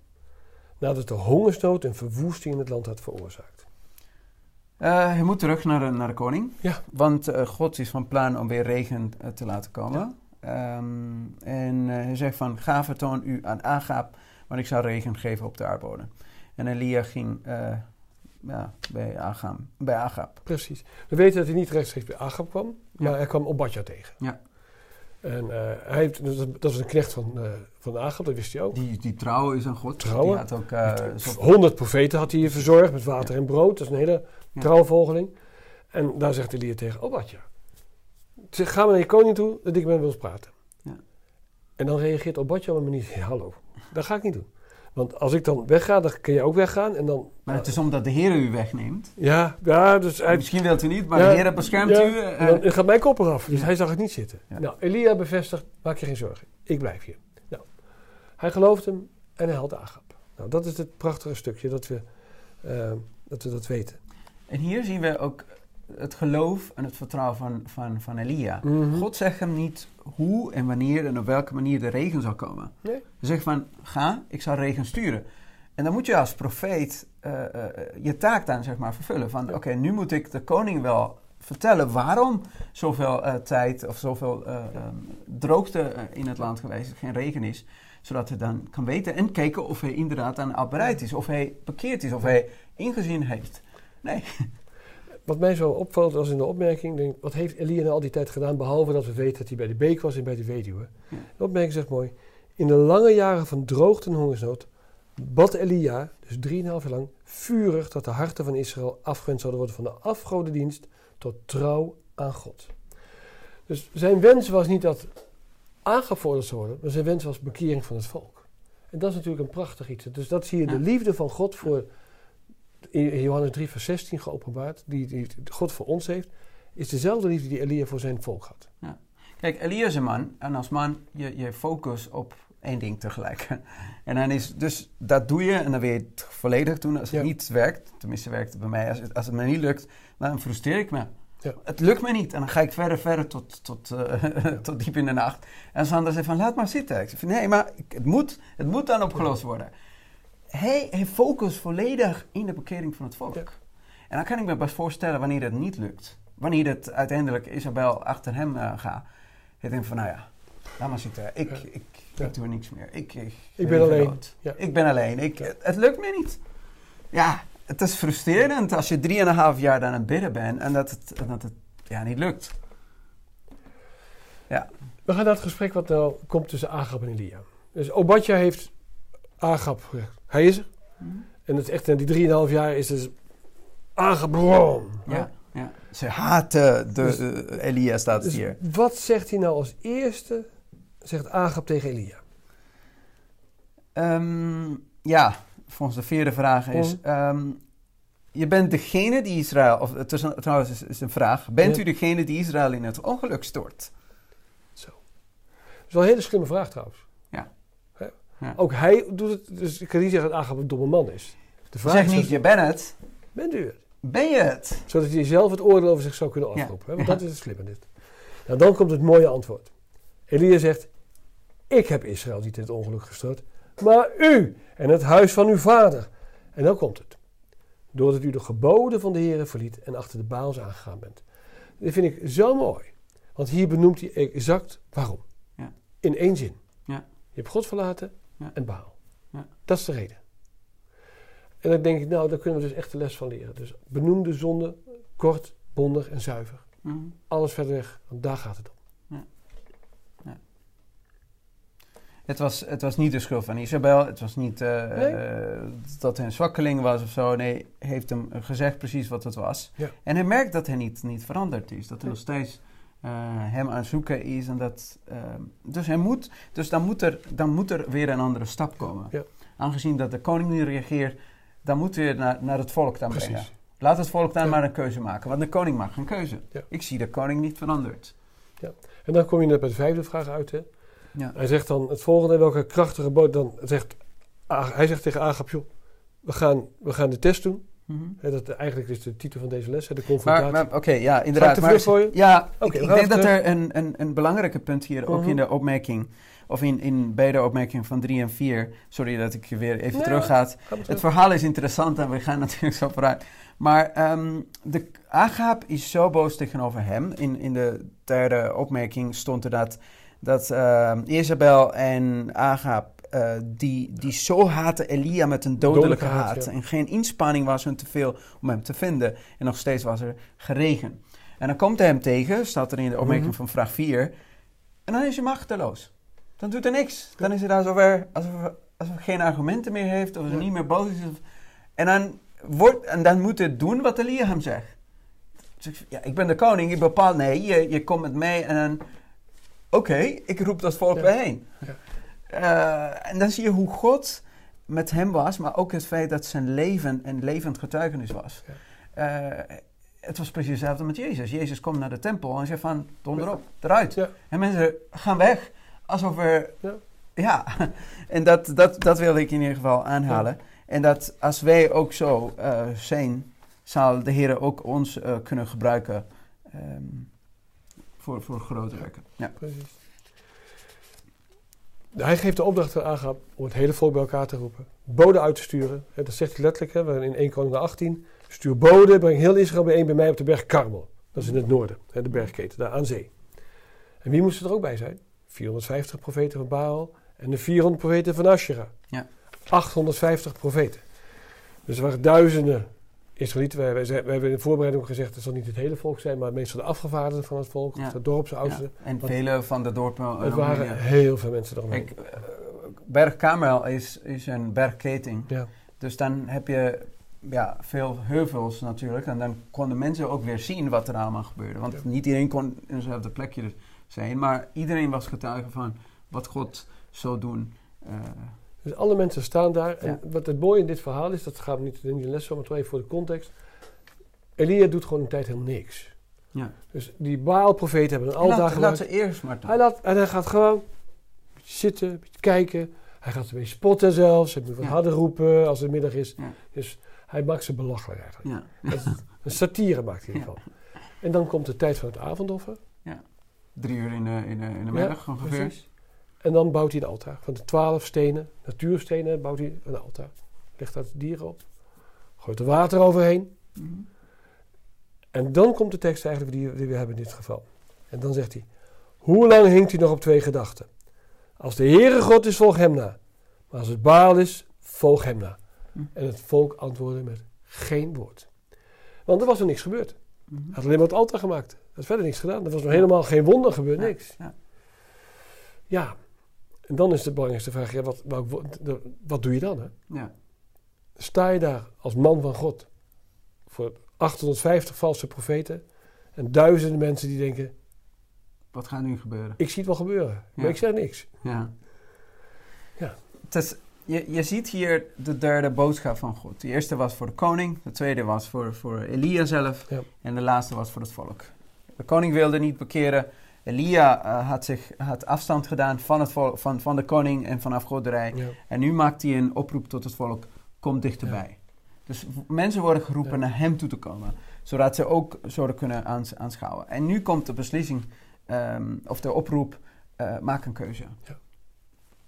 nadat de hongersnood en verwoesting in het land had veroorzaakt? Eh, hij moet terug naar de, naar de koning. Ja. Want eh, God is van plan om weer regen eh, te laten komen. Ehm, en hij zegt van, ga vertoon u aan Agab, want ik zal regen geven op de aardbodem. En Elia ging ja, bij, Agab, bij. Precies. We weten dat hij niet rechtstreeks bij Agab kwam, maar Ja. hij kwam Obadja tegen. Ja. En eh, hij heeft, dat was een knecht van, eh van dat wist hij ook. Die, die trouw is aan God. Trouwen. Die had ook... eh, zo- 100 profeten had hij hier verzorgd met water en brood. Dat is een hele Ja. trouwvolgeling. En daar zegt Elia tegen Obadja. Zeg, ga maar naar je koning toe, dat ik met hem wil praten. Ja. En dan reageert Obadja op een manier, "Hey, hallo, dat ga ik niet doen. Want als ik dan wegga, dan kun je ook weggaan. En dan, maar het is omdat de Heer u wegneemt. ja, ja, dus hij, Misschien wilt u niet, maar Ja, de Heer beschermt ja, u. en eh, dan gaat mijn kop eraf. Dus hij zag het niet zitten. Nou, Elia bevestigt, maak je geen zorgen. Ik blijf hier. Nou, hij gelooft hem en hij haalt Agap. Nou, dat is het prachtige stukje dat we, eh, dat, we dat weten. En hier zien we ook het geloof en het vertrouwen van, van, van Elia. Mhm. God zegt hem niet hoe en wanneer en op welke manier de regen zal komen. Nee. Hij zegt van, ga, ik zal regen sturen. En dan moet je als profeet eh, eh, je taak dan zeg maar vervullen. Van, Ja. oké, nu moet ik de koning wel vertellen waarom zoveel eh, tijd of zoveel eh, ehm, droogte eh, in het land geweest is, geen regen is. Zodat hij dan kan weten en kijken of hij inderdaad aan al bereid is. Of hij bekeerd is, of hij ingezien heeft. Nee, Wat mij zo opvalt als in de opmerking, denk, wat heeft Elia al die tijd gedaan, behalve dat we weten dat hij bij de beek was en bij de weduwe. Ja. De opmerking zegt mooi, in de lange jaren van droogte en hongersnood bad Elia, dus drieënhalf jaar lang, vurig dat de harten van Israël afgewend zouden worden van de afgodendienst tot trouw aan God. Dus zijn wens was niet dat aangevorderd zou worden, maar zijn wens was bekering van het volk. En dat is natuurlijk een prachtig iets. Dus dat zie je de liefde van God voor, in Johannes 3 vers 16 geopenbaard, die, die God voor ons heeft, is dezelfde liefde die Elia voor zijn volk had. Kijk, Elia is een man. En als man, je, je focus op één ding tegelijk. En dan is, dus dat doe je en dan wil je het volledig doen. Als het Ja. niet werkt, tenminste werkt het bij mij. Als het, als het me niet lukt, dan frustreer ik me. Ja. Het lukt me niet. En dan ga ik verder, verder tot, tot, eh, tot diep in de nacht. En Sander zegt van, laat maar zitten. Ik zeg van, nee, maar het moet, het moet dan opgelost worden. Hij, hij focust volledig in de bekering van het volk. Ja. En dan kan ik me best voorstellen wanneer het niet lukt. Wanneer het uiteindelijk Isabel achter hem eh, gaat. Hij denkt van, nou ja, laat maar zitten. Ik, Ja. ik, Ja. ik doe niks meer. Ik, ik, Ik ben alleen. Ja. Ik ben alleen. Ik, Ja. het, het lukt me niet. Ja, het is frustrerend als je drieënhalf jaar aan het bidden bent en dat het, dat het ja, niet lukt. We gaan naar het gesprek wat nou komt tussen Agab en Elia. Dus Obadja heeft Gezegd, hij is er. En het is echt, in die drieënhalf jaar is dus brom. Ja, ja. Ze haten de, Dus- Elia, staat het Dus hier. wat zegt hij nou als eerste, zegt Agab tegen Elia? Ehm, ja, volgens de vierde vraag is... Mhm. ehm, je bent degene die Israël... Of het is een- trouwens, is, is een vraag. Bent Ja. u degene die Israël in het ongeluk stort? Zo. Dat is wel een hele slimme vraag trouwens. Ja. Ook hij doet het, dus ik kan niet zeggen dat Agab een domme man is. De vraag Zeg is, niet, je bent het. bent u het? Ben je het? Zodat hij zelf het oordeel over zich zou kunnen Ja. afroepen. Hè? Want dat is het slimme dit. Nou, dan komt het mooie antwoord. Elia zegt, ik heb Israël niet in het ongeluk gestort, maar u en het huis van uw vader. En dan komt het. Doordat u de geboden van de Heer verliet en achter de baals aangegaan bent. Dit vind ik zo mooi. Want hier benoemt hij exact waarom. Ja. In één zin. Ja. Je hebt God verlaten Ja. en baal. Ja. Dat is de reden. En dan denk ik, nou, daar kunnen we dus echt de les van leren. Dus benoem de zonde kort, bondig en zuiver. Mhm. Alles verder weg, want daar gaat het om. Het was, het was niet de schuld van Isabel. Het was niet eh, Nee. eh, dat hij een zwakkeling was of zo. Nee, heeft hem gezegd precies wat het was. Ja. En hij merkt dat hij niet, niet veranderd is. Dat hij Nee. nog steeds eh, hem aan zoeken is. En dat, eh, dus hij moet, dus dan, moet er, dan moet er weer een andere stap komen. Ja. aangezien dat de koning niet regeert, dan moeten we naar, naar het volk dan Precies. brengen. Laat het volk dan Ja. maar een keuze maken, want de koning mag een keuze. Ja. Ik zie de koning niet veranderd. En dan kom je net bij de vijfde vraag uit. Hè? Ja. Hij zegt dan het volgende, welke krachtige boot dan zegt, hij zegt tegen Agap, joh, we gaan, we gaan de test doen. Mhm. Hè, dat eigenlijk is de titel van deze les, hè, de Maar, confrontatie. maar oké, ja, inderdaad. te maar- voor je? Ja, Oké, ik, denk dat er een, een, een belangrijke punt hier, ook Mhm. in de opmerking, of in, in beide opmerkingen van 3 en 4, sorry dat ik weer even Nee, terug ga. Het verhaal is interessant en we gaan natuurlijk zo vooruit. Maar ehm de Agap is zo boos tegenover hem. In, in de derde opmerking stond er dat, dat ehm, Isabel en Agap, eh, die, die zo haatten Elia met een dodelijke, Dodelijke haat, haat. ja. En geen inspanning was hun te veel om hem te vinden. En nog steeds was er geregen. En dan komt hij hem tegen, staat er in de opmerking Mhm. van vraag 4. En dan is hij machteloos. Dan doet hij niks. Dan is hij daar zover alsof, alsof hij geen argumenten meer heeft, of hij Ja. niet meer boos is. en, dan wordt, en dan moet hij doen wat Elia hem zegt. Dus ik, ja, ik ben de koning, ik bepaal, nee, je, je komt met mij en dan, oké, ik roep dat volk Ja. bijeen. Ja. Eh, en dan zie je hoe God met hem was, maar ook het feit dat zijn leven een levend getuigenis was. Eh, het was precies hetzelfde met Jezus. Jezus komt naar de tempel en zegt van, donder op, eruit. Ja. En mensen gaan weg, alsof er... Ja. Ja, en dat, dat, dat wilde ik in ieder geval aanhalen. En dat als wij ook zo eh, zijn, zal de Heer ook ons kunnen gebruiken ehm, voor, voor grote werken. Ja. Precies. Hij geeft de opdracht aan Agab om het hele volk bij elkaar te roepen. Boden uit te sturen. Dat zegt hij letterlijk hè, in 1 Koning 18. Stuur boden, breng heel Israël bijeen bij mij op de berg Karmel. Dat is in het noorden, hè, de bergketen, daar aan zee. En wie moesten er ook bij zijn? 450 profeten van Baal en de 400 profeten van Asherah. Ja. 850 profeten. Dus er waren duizenden Israëlieten. Wij, wij, zei- wij hebben in de voorbereiding ook gezegd, het zal niet het hele volk zijn, maar meestal de afgevaardigden van het volk, Ja. de dorpsoudsten. Ja. En vele van de dorpen. Het waren heel veel mensen eromheen. Kijk, eh, berg Karmel is, is een bergketing. Ja. Dus dan heb je ja, veel heuvels natuurlijk. En dan konden mensen ook weer zien wat er allemaal gebeurde. Want Ja. niet iedereen kon in hetzelfde plekje zijn. Maar iedereen was getuige van wat God zou doen. Eh, Dus alle mensen staan daar. En Ja. wat het mooie in dit verhaal is, dat gaat niet in de les zo, maar toch even voor de context. Elia doet gewoon een tijd helemaal niks. ja. Dus die Baal-profeten hebben een altaar laat, laat ze eerst maar. Hij, laat, en hij gaat gewoon zitten, een beetje kijken. Hij gaat een beetje spotten zelfs. Hij moet wat Ja. harder roepen als het middag is. Ja. Dus hij maakt ze belachelijk eigenlijk. Ja. Is- een satire maakt hij ervan. En dan komt de tijd van het avondoffer. Drie uur in de, in de, in de Ja, middag ongeveer. precies. En dan bouwt hij een altaar. Van de twaalf stenen, natuurstenen, bouwt hij een altaar. Legt daar de dieren op. Gooit er water overheen. Mhm. En dan komt de tekst eigenlijk die, die we hebben in dit geval. En dan zegt hij: Hoe lang hinkt u nog op twee gedachten? Als de Heere God is, volg hem na. Maar als het Baal is, volg hem na. Hm. En het volk antwoordde met geen woord. Want er was er niks gebeurd. Mhm. Hij had alleen maar het altaar gemaakt. Er is verder niks gedaan. Er was nog helemaal geen wonder gebeurd, Ja, niks. ja. Ja. En dan is de belangrijkste vraag: ja, wat, wat doe je dan? Hè? Ja. Sta je daar als man van God voor 850 valse profeten en duizenden mensen die denken: Wat gaat nu gebeuren? ik zie het wel gebeuren, maar ik zeg niks. Ja. Ja. Het is, je, je ziet hier de derde boodschap van God. De eerste was voor de koning, de tweede was voor, voor Elia zelf Ja. en de laatste was voor het volk. De koning wilde niet bekeren. Elia eh, had, zich, had afstand gedaan van, het volk, van, van de koning en van afgoderij. Ja. En nu maakt hij een oproep tot het volk, kom dichterbij. Dus mensen worden geroepen naar hem toe te komen, zodat ze ook zouden kunnen aans- aanschouwen. En nu komt de beslissing, ehm, of de oproep, eh, maak een keuze.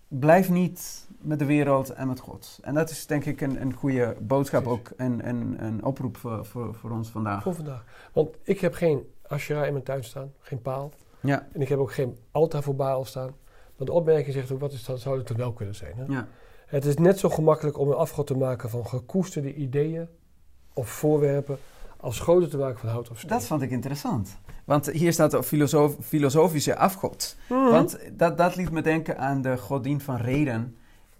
Blijf niet met de wereld en met God. En dat is denk ik een, een goede boodschap Precies. ook, en een, een oproep voor, voor, voor ons vandaag. Voor vandaag. Want ik heb geen Asherah in mijn tuin staan, geen paal. Ja, En ik heb ook geen altaar voor Baal staan. Maar de opmerking zegt ook: wat is dat, zou het er wel kunnen zijn? Hè? ja, Het is net zo gemakkelijk om een afgod te maken van gekoesterde ideeën of voorwerpen. als schoten te maken van hout of steen. dat vond ik interessant. Want hier staat de filosof, filosofische afgod. Mhm. Want dat, dat liet me denken aan de godin van reden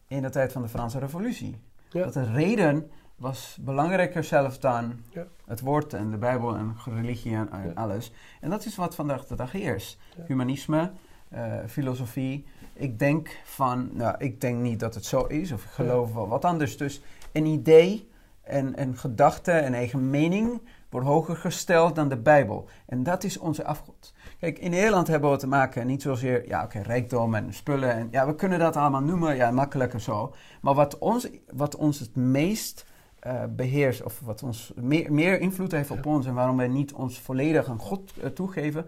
in de tijd van de Franse revolutie. Ja. Dat de reden was belangrijker zelf dan Ja. het woord en de Bijbel en religie en, en Ja. alles. En dat is wat vandaag de dag heerst. Ja. Humanisme, eh, filosofie. Ik denk van, nou, ik denk niet dat het zo is, of ik geloof wel wat anders. Dus een idee en een gedachte en eigen mening wordt hoger gesteld dan de Bijbel. En dat is onze afgod. Kijk, in Nederland hebben we te maken niet zozeer, ja oké, rijkdom en spullen. En, ja, we kunnen dat allemaal noemen, ja, makkelijker zo. Maar wat ons, wat ons het meest uh, beheerst, of wat ons meer, meer invloed heeft op ons en waarom wij niet ons volledig aan God uh, toegeven,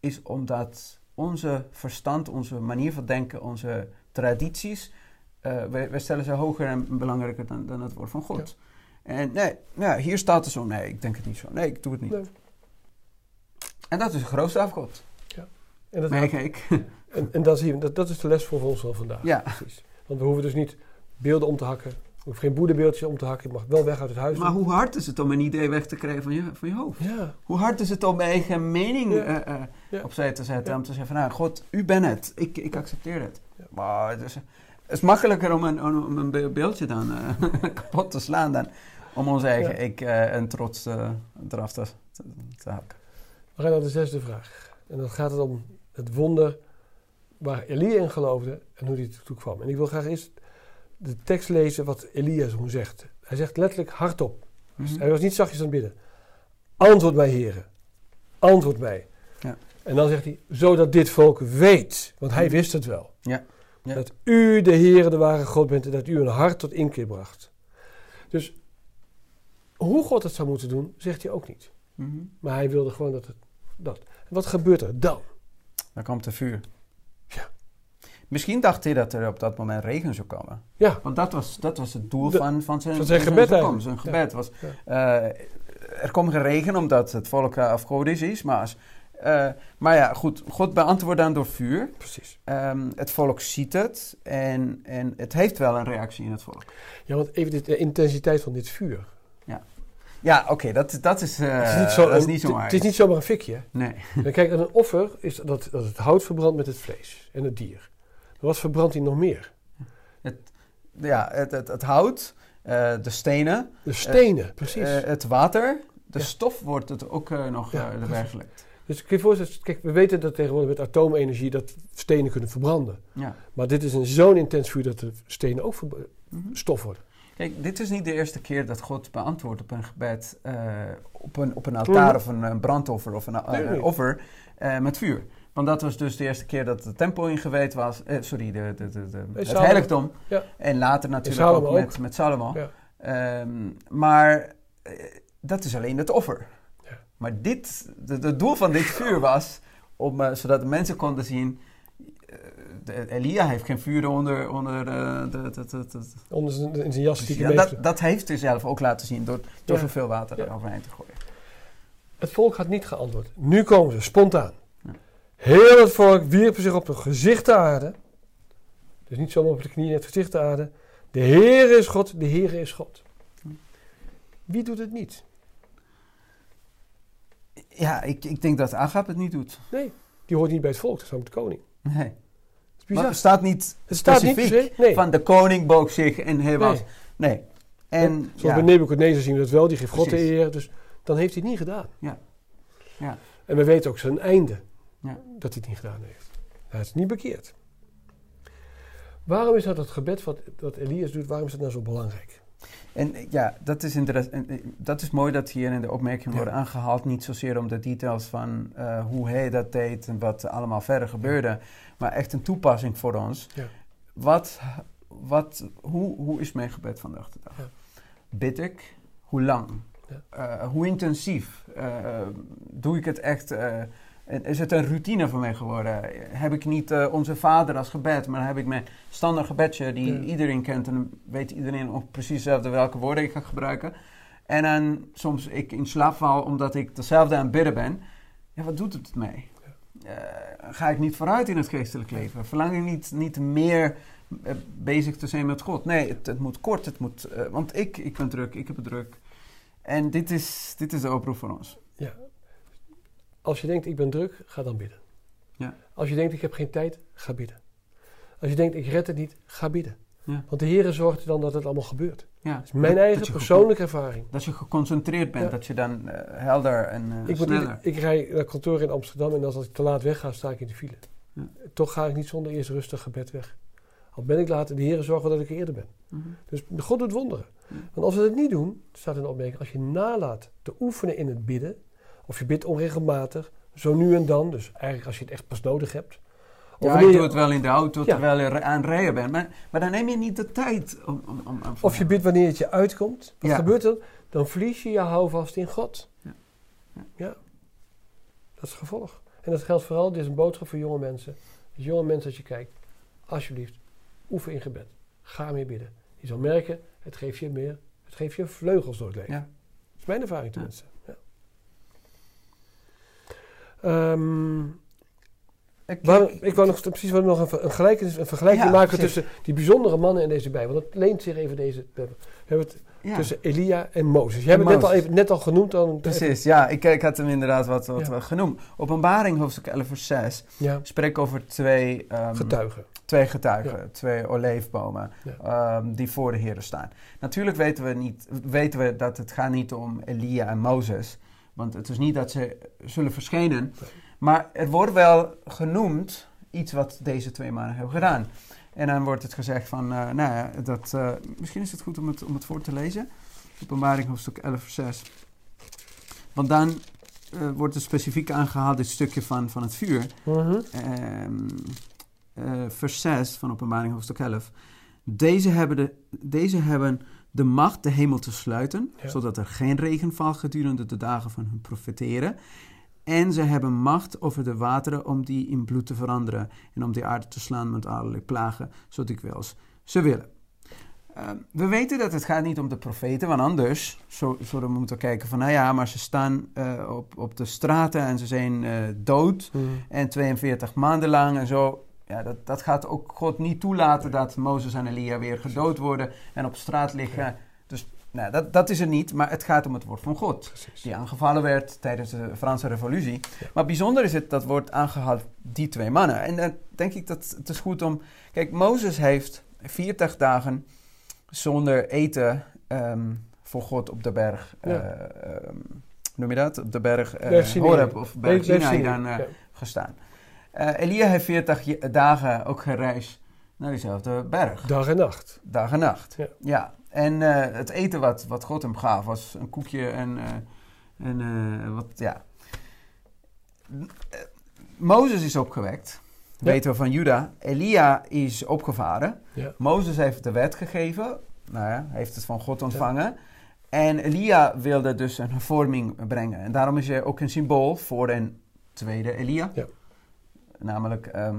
is omdat onze verstand, onze manier van denken, onze tradities, uh, wij, wij, stellen ze hoger en belangrijker dan, dan het woord van God. En nee, ja, hier staat er zo, nee, ik denk het niet zo. Nee, ik doe het niet. Nee. En dat is de grootste afgod. Ja. En dat kijk. En, en dat, is dat, dat is de les voor ons van vandaag. Ja. Precies. Want we hoeven dus niet beelden om te hakken. Hoeven geen boeddhabeeldjes om te hakken. Je mag wel weg uit het huis. Maar hoe hard is het om een idee weg te krijgen van je, van je hoofd? Ja. Hoe hard is het om eigen mening ja. uh, uh, ja. opzij te zetten? Om te zeggen van, nou, God, u bent het. Ik, ik accepteer het. Maar het is, het is makkelijker om een, om een beeldje dan uh, kapot te slaan dan om ons eigen ik en trots eraf te, te, te hakken. We gaan naar de zesde vraag. En dan gaat het om het wonder waar Elia in geloofde en hoe die toe kwam. En ik wil graag eerst de tekst lezen wat Elia zo zegt. Hij zegt letterlijk hardop. Dus mhm. hij was niet zachtjes aan het bidden. Antwoord mij, heren. Antwoord mij. Ja. En dan zegt hij, zodat dit volk weet, want hij mhm. wist het wel. Ja. Ja. Dat u de Heere de ware God bent en dat u een hart tot inkeer bracht. Dus hoe God het zou moeten doen, zegt hij ook niet. Mhm. Maar hij wilde gewoon dat het dat. wat gebeurt er dan? Dan komt er vuur. Ja. Misschien dacht hij dat er op dat moment regen zou komen. Ja. Want dat was, dat was het doel van, van zijn, van zijn gebed. Zijn, zijn gebed was, uh, er komt geen regen omdat het volk afgodisch is. Maar, als, uh, maar ja, goed. God beantwoordt dan door vuur. Precies. Um, het volk ziet het en, en het heeft wel een reactie in het volk. Ja, want even de intensiteit van dit vuur. Ja, oké, dat, dat is, uh, het is niet zo, dat is niet zo Het is niet zomaar een fikje. Nee. kijk, een offer is dat, dat het hout verbrandt met het vlees en het dier. Wat verbrandt hij nog meer? Het, ja, het, het, het hout, uh, de stenen. De stenen, uh, precies. het water, de ja. stof wordt het ook nog ja, erbij gelegd. Dus kun je voorstellen, kijk, we weten dat tegenwoordig met atoomenergie dat stenen kunnen verbranden. Ja. Maar dit is een zo'n intens vuur dat de stenen ook mm -hmm. stof worden. Kijk, dit is niet de eerste keer dat God beantwoordt op een gebed, op, een, op een altaar of een, een, brandoffer of een offer met vuur. Want dat was dus de eerste keer dat de tempel ingewijd was, sorry, de, de, de, de het heiligdom. Ja. En later natuurlijk ook, met, met Salomo. Ja. Um, maar dat is alleen het offer. Ja. Maar dit, het doel van dit vuur was om, zodat de mensen konden zien Elia heeft geen vuur onder, onder, de, de, de, onder zijn, in zijn jas. Ja, dat, dat heeft hij zelf ook laten zien door, door zoveel water eroverheen te gooien. Het volk had niet geantwoord. Nu komen ze spontaan. Ja. Heel het volk wierpen zich op het gezicht de aarde. Dus niet zomaar op de knieën, het gezicht de aarde. De Heer is God, de Heer is God. Wie doet het niet? Ja, ik, ik denk dat Agap het niet doet. Nee, die hoort niet bij het volk, dat is de koning. Nee. Maar het staat niet het staat specifiek niet van de koning boog zich en hij was... Nee. En, nee. Zoals ja. bij Nebuchadnezzar zien we dat wel, die geeft God de eer. Dus dan heeft hij het niet gedaan. Ja. ja. En we weten ook zijn einde, ja. dat hij het niet gedaan heeft. Hij is niet bekeerd. Waarom is dat het gebed wat, wat Elias doet, waarom is dat nou zo belangrijk? En ja, dat is, dat is mooi dat hier in de opmerking worden aangehaald. Niet zozeer om de details van uh, hoe hij dat deed en wat allemaal verder gebeurde maar echt een toepassing voor ons. Ja. Wat, wat, hoe, hoe is mijn gebed vandaag de dag? Bid ik? Hoe lang? Uh, hoe intensief? Uh, doe ik het echt? Uh, is het een routine voor mij geworden? Heb ik niet onze vader als gebed, maar heb ik mijn standaard gebedje die iedereen kent en weet iedereen ook precies hetzelfde welke woorden ik ga gebruiken. En dan soms ik in slaap val omdat ik dezelfde aan het bidden ben. Ja, wat doet het mee? uh, ga ik niet vooruit in het geestelijk leven? Verlang ik niet, niet meer uh, bezig te zijn met God? Nee, het, het moet kort, het moet, want ik, ik ben druk, ik heb het druk. En dit is, dit is de oproep voor ons. Ja. Als je denkt, ik ben druk, ga dan bidden. Ja. Als je denkt, ik heb geen tijd, ga bidden. Als je denkt, ik red het niet, ga bidden. Ja. Want de Heer zorgt dan dat het allemaal gebeurt. Ja. Dat is mijn eigen persoonlijke ervaring. Dat je geconcentreerd bent, dat je dan uh, helder en uh, ik, sneller... ik rij naar kantoor in Amsterdam en als ik te laat wegga, sta ik in de file. Ja. Toch ga ik niet zonder eerst rustig gebed weg. Al ben ik later, de Heer zorgt wel dat ik er eerder ben. Mhm. Dus God doet wonderen. Want als we dat niet doen, staat in de opmerking, als je nalaat te oefenen in het bidden, of je bidt onregelmatig, zo nu en dan, dus eigenlijk als je het echt pas nodig hebt. Of Ja, wanneer ik je- doe het wel in de auto Ja. terwijl je aan het rijden bent. Maar, maar dan neem je niet de tijd om... om, om, om Of je bidt wanneer het je uitkomt. Wat Ja. gebeurt er? Dan verlies je je houvast in God. Ja. Ja. Dat is het gevolg. En dat geldt vooral, dit is een boodschap voor jonge mensen. Dus jonge mensen, als je kijkt, alsjeblieft, oefen in gebed. Ga meer bidden. Je zal merken, het geeft je meer, het geeft je vleugels door het leven. Ja. Dat is mijn ervaring tenminste. Ehm, Ik, Waarom- ik wou nog precies wel nog een, een, gelijkenis, een vergelijking Ja, maken precies. tussen die bijzondere mannen in deze Bijbel. Dat leent zich even deze. We hebben het ja. tussen Elia en Mozes. Je hebt het net al, even, net al genoemd. Dan, Precies, ja. Ik, ik had hem inderdaad wat, wat Ja. genoemd. Openbaring, hoofdstuk 11 vers 6, Ja, spreekt over twee, ehm, getuigen. twee getuigen, twee olijfbomen ehm, die voor de Heer staan. Natuurlijk weten we, niet, weten we dat het gaat niet om Elia en Mozes, want het is niet dat ze zullen verschijnen, maar er wordt wel genoemd iets wat deze twee mannen hebben gedaan. En dan wordt het gezegd van, eh, nou ja, dat, eh, misschien is het goed om het, om het voor te lezen. Openbaring hoofdstuk 11 vers 6. Want dan eh, wordt er specifiek aangehaald dit stukje van, van het vuur. Mhm. Ehm, eh, vers 6 van Openbaring hoofdstuk 11. Deze hebben, de, deze hebben de macht de hemel te sluiten, Ja. zodat er geen regen valt gedurende de dagen van hun profeteren. En ze hebben macht over de wateren om die in bloed te veranderen en om de aarde te slaan met allerlei plagen, zo dikwijls ze willen. Ehm, we weten dat het gaat niet om de profeten, want anders zo, zouden we moeten kijken van, nou ja, maar ze staan eh, op, op de straten en ze zijn eh, dood Mhm. en 42 maanden lang en zo. Ja, dat, dat gaat ook God niet toelaten dat Mozes en Elia weer gedood worden en op straat liggen. Dus nou, dat, dat is er niet, maar het gaat om het woord van God. Precies. Die aangevallen werd tijdens de Franse Revolutie. Ja. Maar bijzonder is het dat wordt aangehaald die twee mannen. En dan denk ik dat het is goed om. Kijk, Mozes heeft 40 dagen zonder eten ehm, voor God op de berg. Ja. eh, ehm, noem je dat? Op de berg uh. Horeb of berg Sinai dan eh, ja. gestaan. Eh, Elia heeft 40 je- dagen ook gereisd naar diezelfde berg. Dag en nacht. Dag en nacht. Ja. En eh, het eten wat, wat God hem gaf was een koekje en, eh, en wat, ja. Mozes is opgewekt, Ja. weten we van Juda. Elia is opgevaren. Ja. Mozes heeft de wet gegeven, nou ja, heeft het van God ontvangen. En Elia wilde dus een hervorming brengen. En daarom is hij ook een symbool voor een tweede Elia. Ja. Namelijk ehm,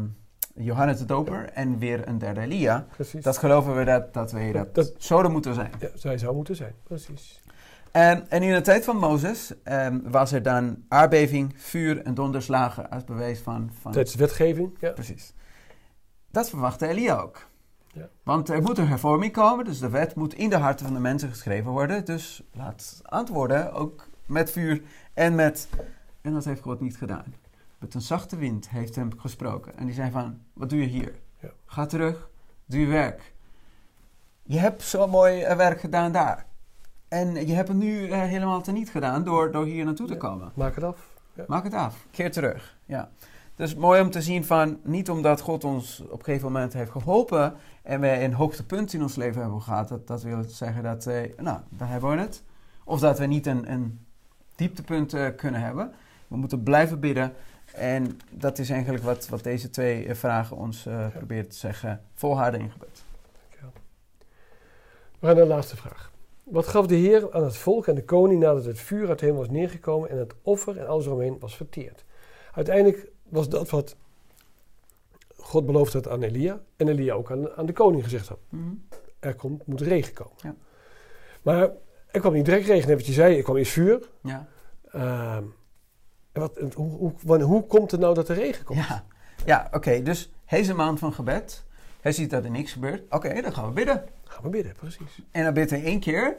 Johannes de Doper en weer een derde Elia. Precies. Dat geloven we dat, dat wij dat, Dat- zouden moeten zijn. ja, zij zou moeten zijn. Precies. En, en in de tijd van Mozes ehm, was er dan aardbeving, vuur en donderslagen als bewijs van... van Tijdens de wetgeving. Ja. Precies. Dat verwachtte Elia ook. Ja. Want er moet een hervorming komen, dus de wet moet in de harten van de mensen geschreven worden. Dus laat antwoorden, ook met vuur en met... En dat heeft God niet gedaan. Met een zachte wind heeft hem gesproken. En die zei van, wat doe je hier? Ja. Ga terug, doe je werk. Je hebt zo mooi eh, werk gedaan daar. En je hebt het nu eh, helemaal teniet gedaan door, door hier naartoe te Ja. komen. Maak het af. Maak het af. Keer terug. Ja. Dus mooi om te zien van, niet omdat God ons op een gegeven moment heeft geholpen en wij een hoogtepunt in ons leven hebben gehad, dat, dat wil zeggen dat, wij, nou, daar hebben we het. Of dat we niet een, een dieptepunt eh, kunnen hebben. We moeten blijven bidden. En dat is eigenlijk wat, wat deze twee eh, vragen ons eh proberen te zeggen. Volharden in gebed. We gaan naar de laatste vraag. Wat gaf de Heer aan het volk en de koning nadat het vuur uit de hemel was neergekomen en het offer en alles eromheen was verteerd? Uiteindelijk was dat wat God beloofd had aan Elia en Elia ook aan, aan de koning gezegd had. Er komt, moet regen komen. Ja. Maar er kwam niet direct regen. Net wat je zei, er kwam eerst vuur. Ja. Ehm, en wat, hoe, hoe, wanneer- hoe komt het nou dat er regen komt? Ja, ja oké. Dus hij is een maand van gebed. Hij ziet dat er niks gebeurt. Oké, dan gaan we bidden. Gaan we bidden, precies. En dan bidt hij één keer,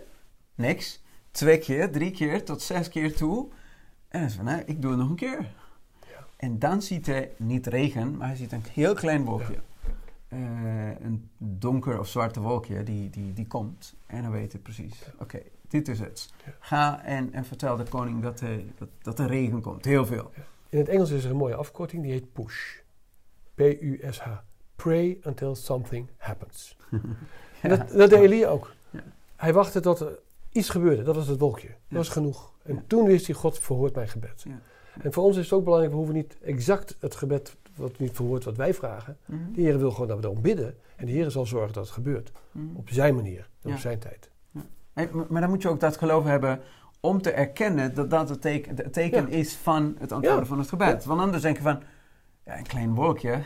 niks. Twee keer, drie keer, tot zes keer toe. En dan is van, nou, ik doe het nog een keer. Ja. En dan ziet hij niet regen, maar hij ziet een heel klein wolkje. Eh, een donker of zwarte wolkje die, die, die komt. En dan weet hij precies, oké, dit is het. Ja. Ga en, en vertel de koning dat, hij, dat, dat er regen komt. Heel veel. In het Engels is er een mooie afkorting, die heet push. P-U-S-H. Pray until something happens. En dat, dat deed Elia ook. Ja. Hij wachtte tot er iets gebeurde. Dat was het wolkje. Dat was genoeg. En toen wist hij, God verhoort mijn gebed. Ja. En voor ons is het ook belangrijk, we hoeven niet exact het gebed wat niet verhoort wat wij vragen. Mhm. De Heer wil gewoon dat we daarom bidden. En de Heer zal zorgen dat het gebeurt. Mhm. Op zijn manier. En Ja. op zijn tijd. Maar- maar dan moet je ook dat geloof hebben om te erkennen dat dat het teken, het teken Ja. is van het antwoorden Ja. van het gebed. Want anders denk je van, ja, een klein wolkje.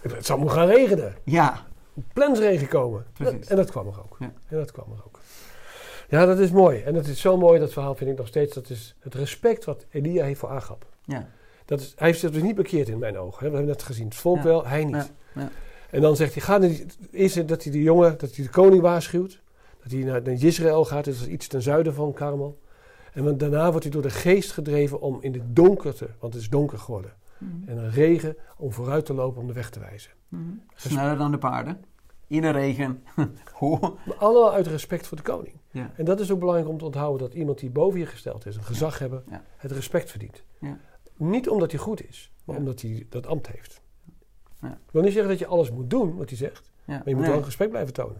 Het zal moeten gaan regenen. ja, Plensregen komen. Precies. En dat kwam er ook. Ja. En dat kwam er ook. Ja, dat is mooi. En dat is zo mooi, dat verhaal vind ik nog steeds. Dat is het respect wat Elia heeft voor Agab. ja, Dat is, hij heeft zich dus niet bekeerd in mijn ogen. Hè. We hebben net gezien. Het volk wel, hij niet. En dan zegt hij, ga naar die, eerst dat hij de jongen, dat hij de koning waarschuwt. Dat hij naar, naar Israël gaat, dat is iets ten zuiden van Karmel. En daarna wordt hij door de geest gedreven om in de donkerte, want het is donker geworden. Mhm. En een regen om vooruit te lopen om de weg te wijzen. Mhm. Sneller dan de paarden. In de regen. Hoe? Maar allemaal uit respect voor de koning. Ja. En dat is ook belangrijk om te onthouden dat iemand die boven je gesteld is, een gezagheber, Ja. het respect verdient. Ja. Niet omdat hij goed is, maar Ja. omdat hij dat ambt heeft. Ja. Ik wil niet zeggen dat je alles moet doen wat hij zegt, Ja. maar je moet Nee. wel respect blijven tonen.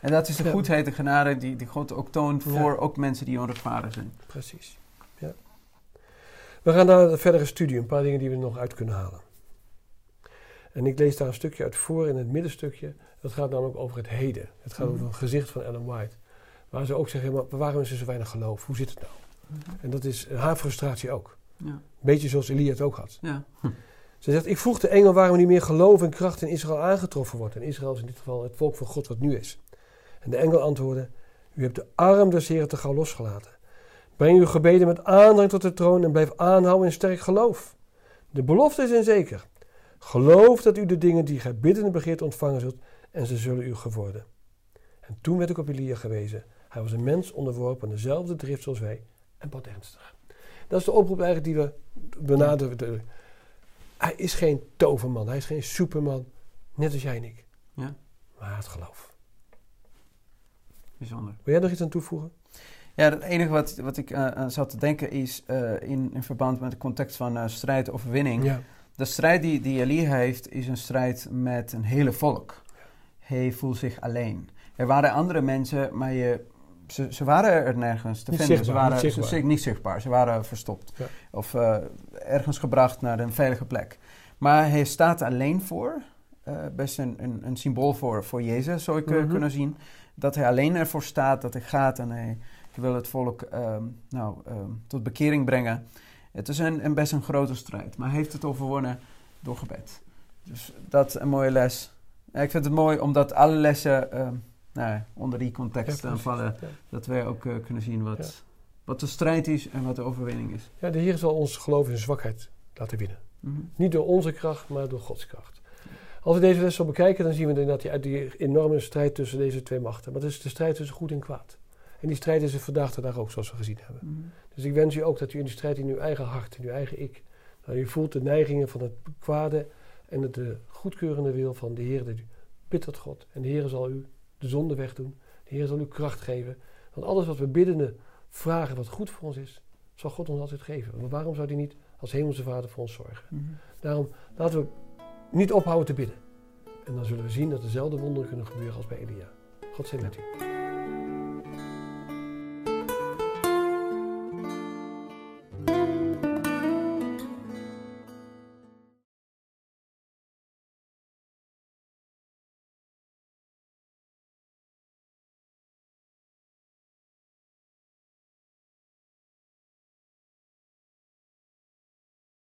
En dat is de Ja. goedheid en genade die, die God ook toont Ja. voor ook mensen die onrechtvaardig zijn. Precies. Ja. We gaan naar het verdere studie, een paar dingen die we nog uit kunnen halen. En ik lees daar een stukje uit voor in het middenstukje. Dat gaat namelijk over het heden. Het gaat Mhm. over een gezicht van Ellen White. Waar ze ook zeggen, maar waarom is er zo weinig geloof? Hoe zit het nou? En dat is haar frustratie ook. Ja. Een beetje zoals Elia het ook had. Ja. Ze zegt, ik vroeg de engel waarom niet meer geloof en kracht in Israël aangetroffen wordt. En Israël is in dit geval het volk van God wat nu is. En de engel antwoordde, u hebt de arm des Heren te gauw losgelaten. Breng uw gebeden met aandrang tot de troon en blijf aanhouden in sterk geloof. De belofte is in zeker. Geloof dat u de dingen die gij biddende begeert ontvangen zult en ze zullen u geworden. En toen werd ik op Elia gewezen. Hij was een mens onderworpen aan dezelfde drift zoals wij en wat ernstig. Dat is de oproep eigenlijk die we benaderen. Hij is geen toverman, hij is geen superman, net als jij en ik. Ja. Maar had geloof. Bijzonder. Wil jij nog iets aan toevoegen? Ja, het enige wat, wat ik eh, aan zat te denken is eh, in, in verband met de context van eh, strijd overwinning. Ja. De strijd die, die Elia heeft is een strijd met een hele volk. Hij voelt zich alleen. Er waren andere mensen, maar je, ze, ze waren er nergens te Niet vinden. zichtbaar, ze waren niet zichtbaar. Ze, niet zichtbaar. Ze waren verstopt. Ja. Of eh, ergens gebracht naar een veilige plek. Maar hij staat alleen voor. eh, best een, een, een symbool voor, voor Jezus, zou ik eh, Mhm. kunnen zien. Dat hij alleen ervoor staat, dat hij gaat en hij wil het volk ehm, nou, ehm, tot bekering brengen. Het is een, een best een grote strijd, maar hij heeft het overwonnen door gebed. Dus dat is een mooie les. Ja, ik vind het mooi omdat alle lessen ehm, nou, onder die context Ja, vallen. Ja. Dat wij ook eh, kunnen zien wat, wat de strijd is en wat de overwinning is. Ja, de Heer zal ons geloof in zwakheid laten winnen. Mhm. Niet door onze kracht, maar door Gods kracht. Als we deze les zo bekijken, dan zien we inderdaad die, die enorme strijd tussen deze twee machten. Maar het is de strijd tussen goed en kwaad. En die strijd is er vandaag de dag ook, zoals we gezien hebben. Mhm. Dus ik wens u ook dat u in die strijd in uw eigen hart, in uw eigen ik, dat u voelt de neigingen van het kwade en het de goedkeurende wil van de Heer. Dat u bidt tot God. En de Heer zal u de zonde wegdoen. De Heer zal u kracht geven. Want alles wat we biddende vragen wat goed voor ons is, zal God ons altijd geven. Maar waarom zou hij niet als hemelse vader voor ons zorgen? Mhm. Daarom laten we niet ophouden te bidden. En dan zullen we zien dat dezelfde wonderen kunnen gebeuren als bij Elia. God zij met u.